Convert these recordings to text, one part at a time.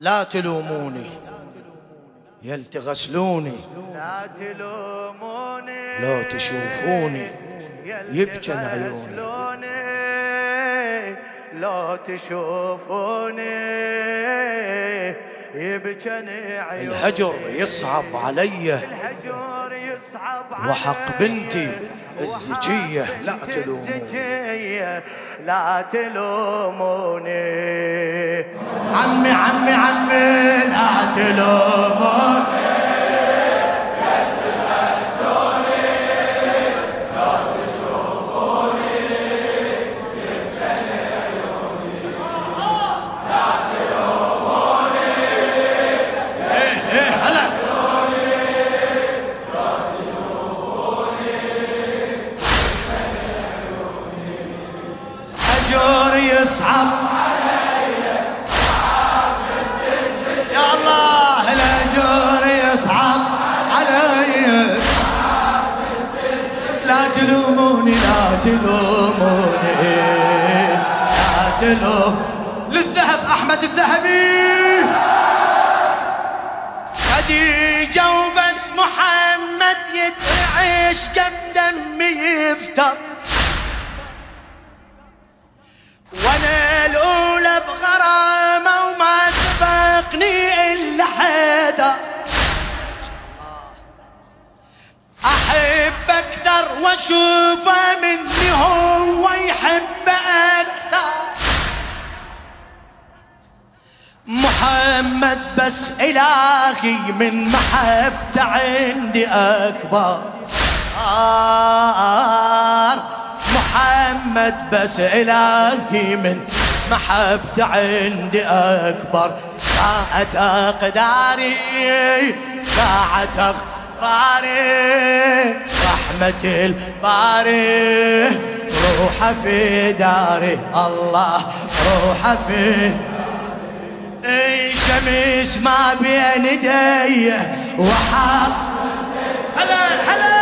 لا تلوموني. يل تغسلوني لا تلوموني. لو تشوفوني. يبجن عيوني. لو تشوفوني. يبجن عيوني. الهجر يصعب علي. الهجر يصعب علي وحق بنتي. الزكية لا تلوموني. لا تلوموني. عمي عمي عمي لا تلوموني. تلوم للذهب أحمد الذهبي. خديجة وبس محمد يتعيش كم دمي يفتر. وأنا الأولى بغرامة وما سبقني إلا حدا أحب أكثر وأشوفه مني هو يحب أكثر. محمد بس إلهي من محبته عندي أكبر. آه محمد بس إلهي من محبته عندي أكبر. شاءت أقداري شاعت أخباري رحمة الباري روحه في داري الله روحه في اي شمس ما بين يدي وحاب هلا هلا.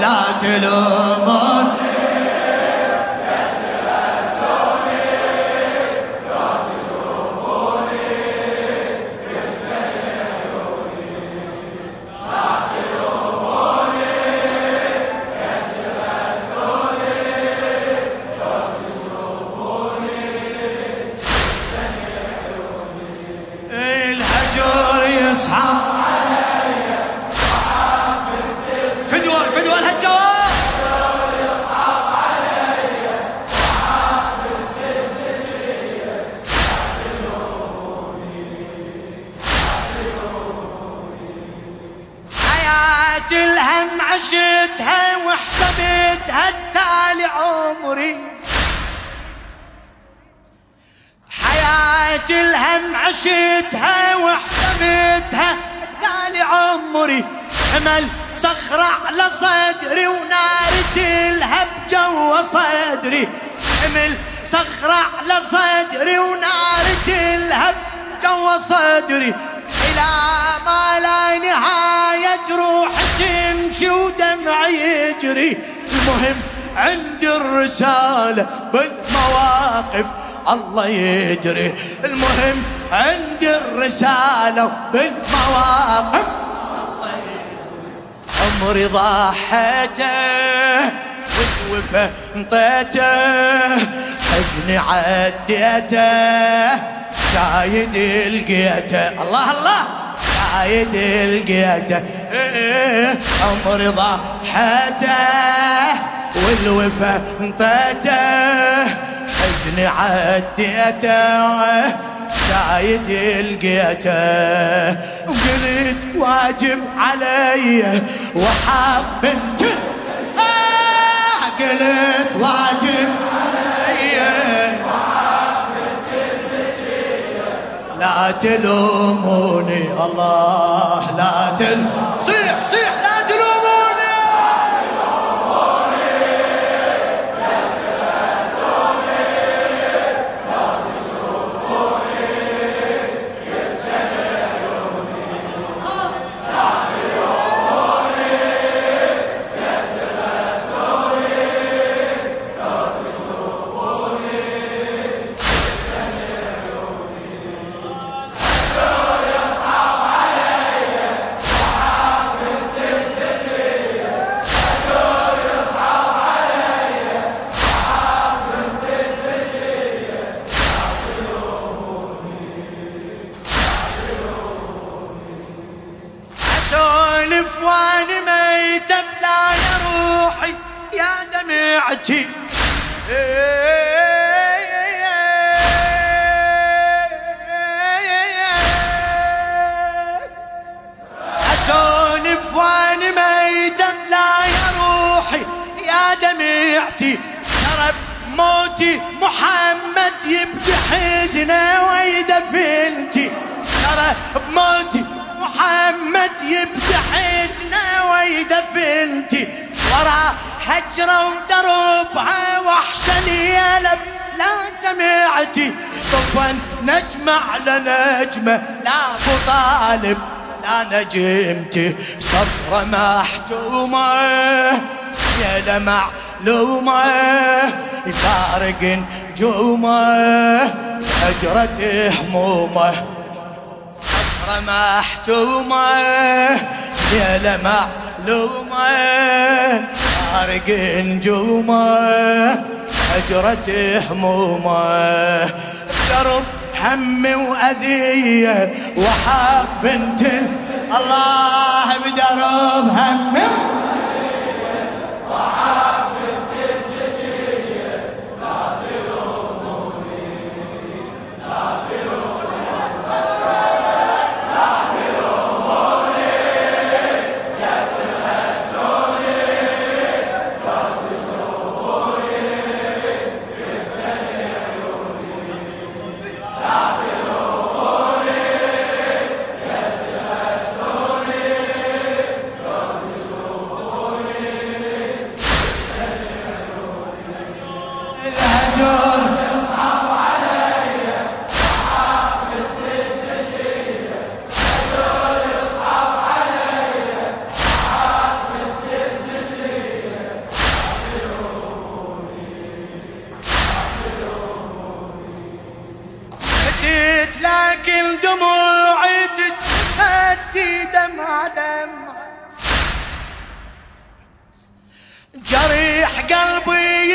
لا تلومون على صدري ونار تلهب جوا صدري. حمل صخرة على صدري ونار تلهب جوا صدري. إلى ما لا نهاية جروح تمشي ودمعي يجري. المهم عندي الرسالة بالمواقف الله يدري المهم عندي الرسالة بالمواقف عمري ضحيته والوفا انطيته. حزني عديته شايد لقيته. الله الله! شايد لقيته. إيه، عمري ضحيته والوفا انطيته. حزني عديته. شايد لقيته وقلت واجب علي وحاب بنت آه قلت واجب علي لا تلوموني الله لا تل صيح صيح لا دمعتي اسولف وأنا ميت بلا يا روحي يا دمعتي ترى موتي محمد يبدي حزنه ويدفنتي ترى بموتي محمد يبدي حزنه ويدفنتي ورا حجرة ودربها وحشة ليلة لا سمعتي طفا نجمة على نجمة. لا ابو طالب لا نجمتي صبرة محتومة يا لمع لومة يفارق نجومه هجرة همومة. صبرة محتومة يا لمع فارق نجومه هجرة همومه. درب هم وأذية وحاب بنت الله بدرب هم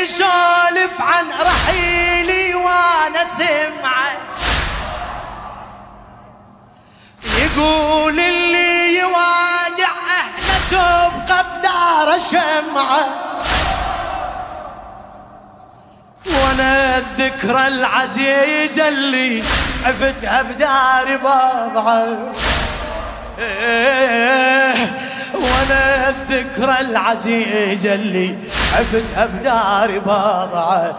يسولف عن رحيلي وأنا سمعة. يقول اللي يوادع اهله تبقى بدار شمعة. وأنا الذكرى العزيزة اللي عفتها بدار بضعه إيه، وأنا الذكرى العزيزة اللي عفتها بدار بضعة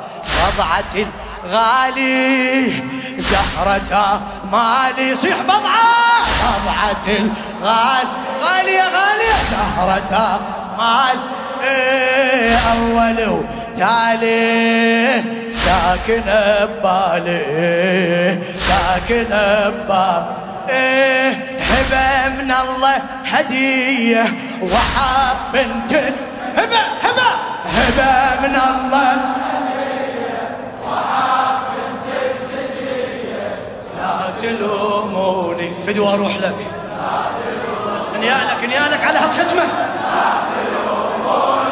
بضعة الغالي زهرة مالي صيح بضعة بضعة الغالي غالية غالية. زهرة مال إيه أول وتالي. ساكن ببالي. ساكن ببالي إيه هبة من الله هدية. وحاب بنت هبة هبة. هبة من الله. لا تلوموني فدوى أروح لك. انيالك انيالك على هالخدمة. يصعب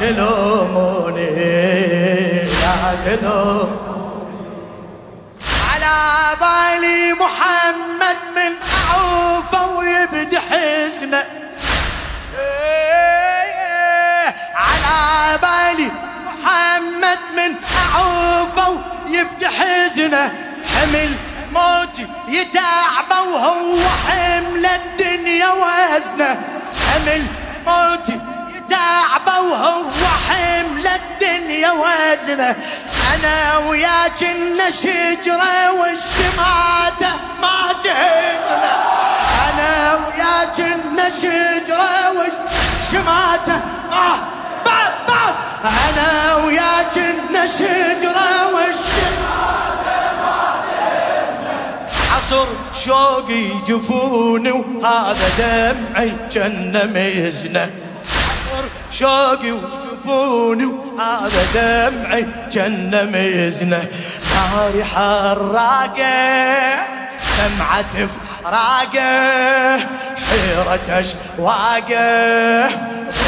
تلوموني لا تلوموني على بالي محمد من أعوفه ويبدي حسنه على بالي محمد من أعوفه يبدي حزنه. حمل موتي يتعبه وهو حمل الدنيا وزنه حمل موتي يتعبه وهو حمل الدنيا وزنه. أنا وياك كنا شجرة والشماته ما تهزنا أنا وياك كنا شجرة والشماته بعد بعد أنا وياك كنا شجرة والشماته يعصر شوقي جفوني وهذا دمعي جنة ميزنة. شوقي وجفوني وهذا دمعي جنة ميزنة ناري حراقة دمعة فراقة حيرة أشواقة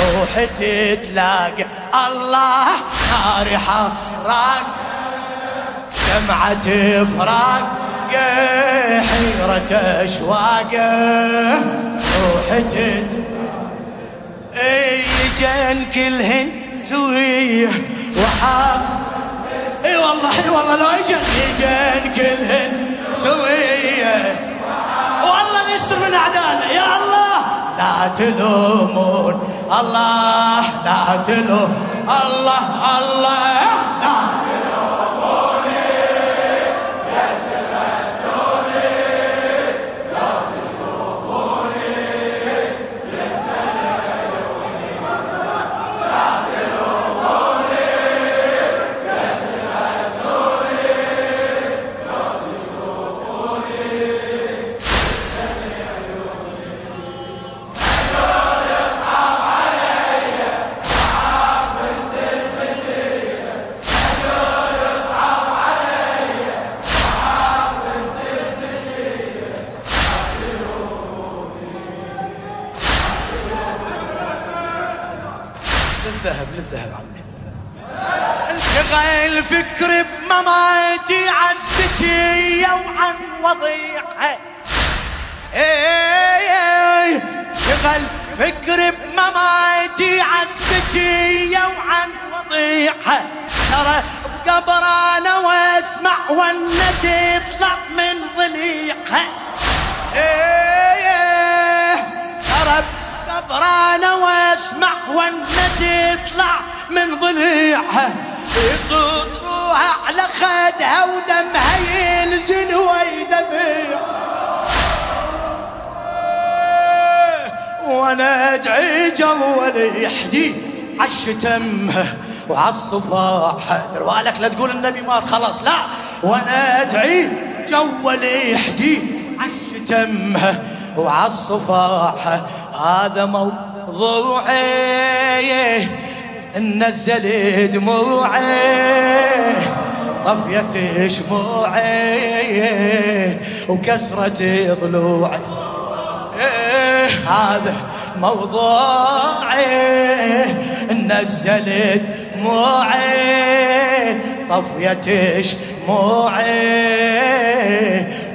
روحي تتلاقى. الله ناري حراقة دمعة فراق حيرة أشواقة روحي تتلاقى جن كلهن سوية. وحاب إي والله إي والله لو يجن يجن كلهن سوية. والله نستر من اعدائنا يا الله لا تلومون. الله لا تلوم. الله الله لا انشغل فكري بمماتي عالسجية وعن وضيعها إيه شغل فكري بمماتي عالسجية وعن وضيعها ترى بقبر أنا واسمع ونه تطلع من ضليعها إيه ترى بقبر أنا واسمع ونه تطلع من ضليعها روحها على خدها ودمها ينزل ويدمع وأنا أدعي جول يحدي عالشتمها وعالصفاح. بالك لا تقول النبي مات خلاص لا. وأنا أدعي جول يحدي عالشتمها وعالصفاح. هذا موضوعي نزل دموعي طفيت شموعي وكسرت ضلوعي. هذا موضوعي نزلت دموعي طفيت شموعي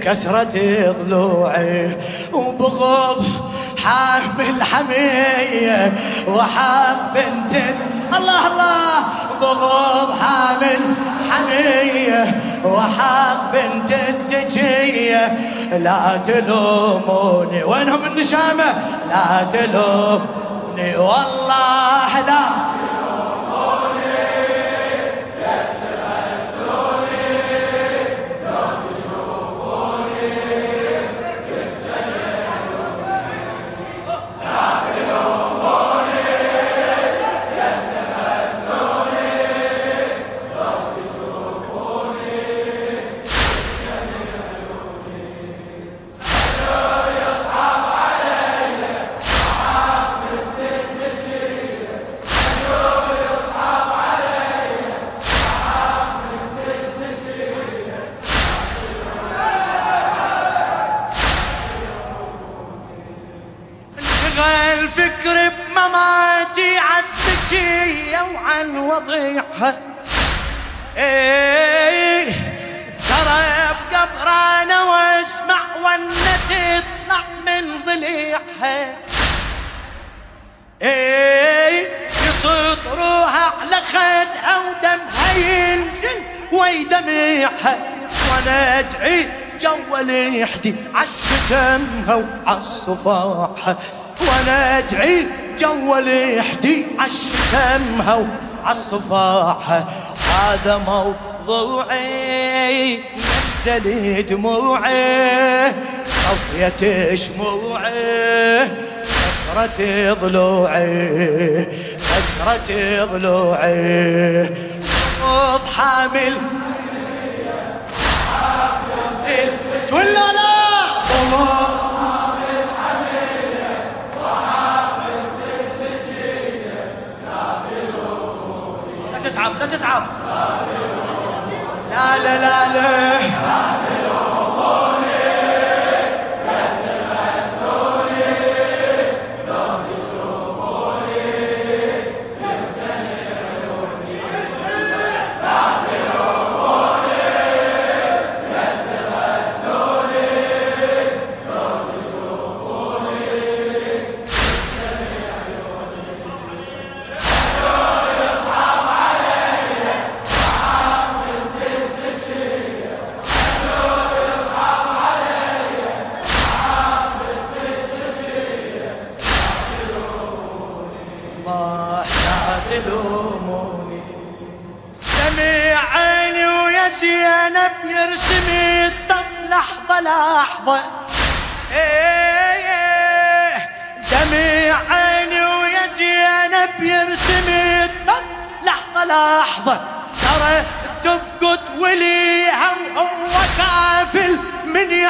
كسرت ضلوعي. وبغض حامل حمية وحاب بنت الله الله بغض حامل حمية وحاب بنت الزكية لا تلوموني. وينهم النشامة؟ لا تلومني والله لا. وضيعها إيه. ترى بقبر أنا واسمع ونه تطلع من ضليعها. إيه. يصوت روحها على خدها ودمها ينزل ويدمعها. وأنا أدعي جول يحدي عالشتمها وعالصفاحة وأنا أدعي جول يحدي عالشتمها وعالصفاحة هذا موضوعي نزل دموعي طفيت شموعي كسرت ضلوعي كسرت ضلوعي. خذ حامل. ولا لا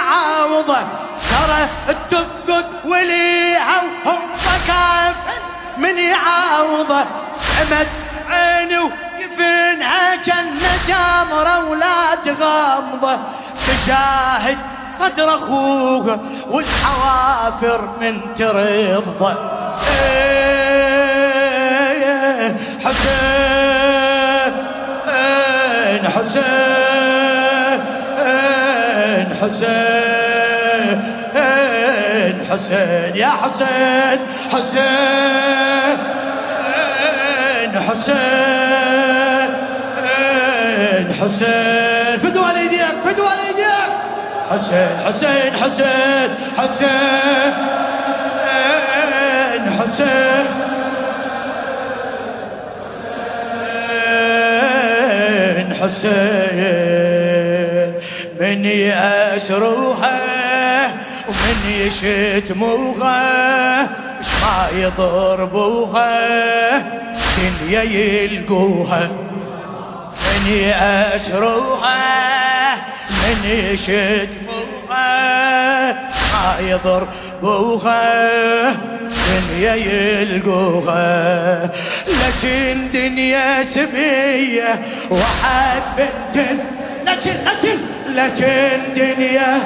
من يعاوضه ترى تفقد وليها وهو كافل من يعاوضه عمد عيني ويفنها جنة جامرة ولا تغمضه تشاهد صدر أخوه والحوافر من ترضى إيه حسين حسين. حسين حسين يا حسين حسين حسين حسين. فدوا على ايديك فدوا على ايديك. حسين حسين حسين حسين حسين حسين حسين. من يأسروها ومن يشتموها اش ما يضربوها دنيا يلقوها. من يأسروها من يشتموها ما يضربوها دنيا يلقوها. لكن دنيا سبية وحد بنت لكن لكن لكن دنيا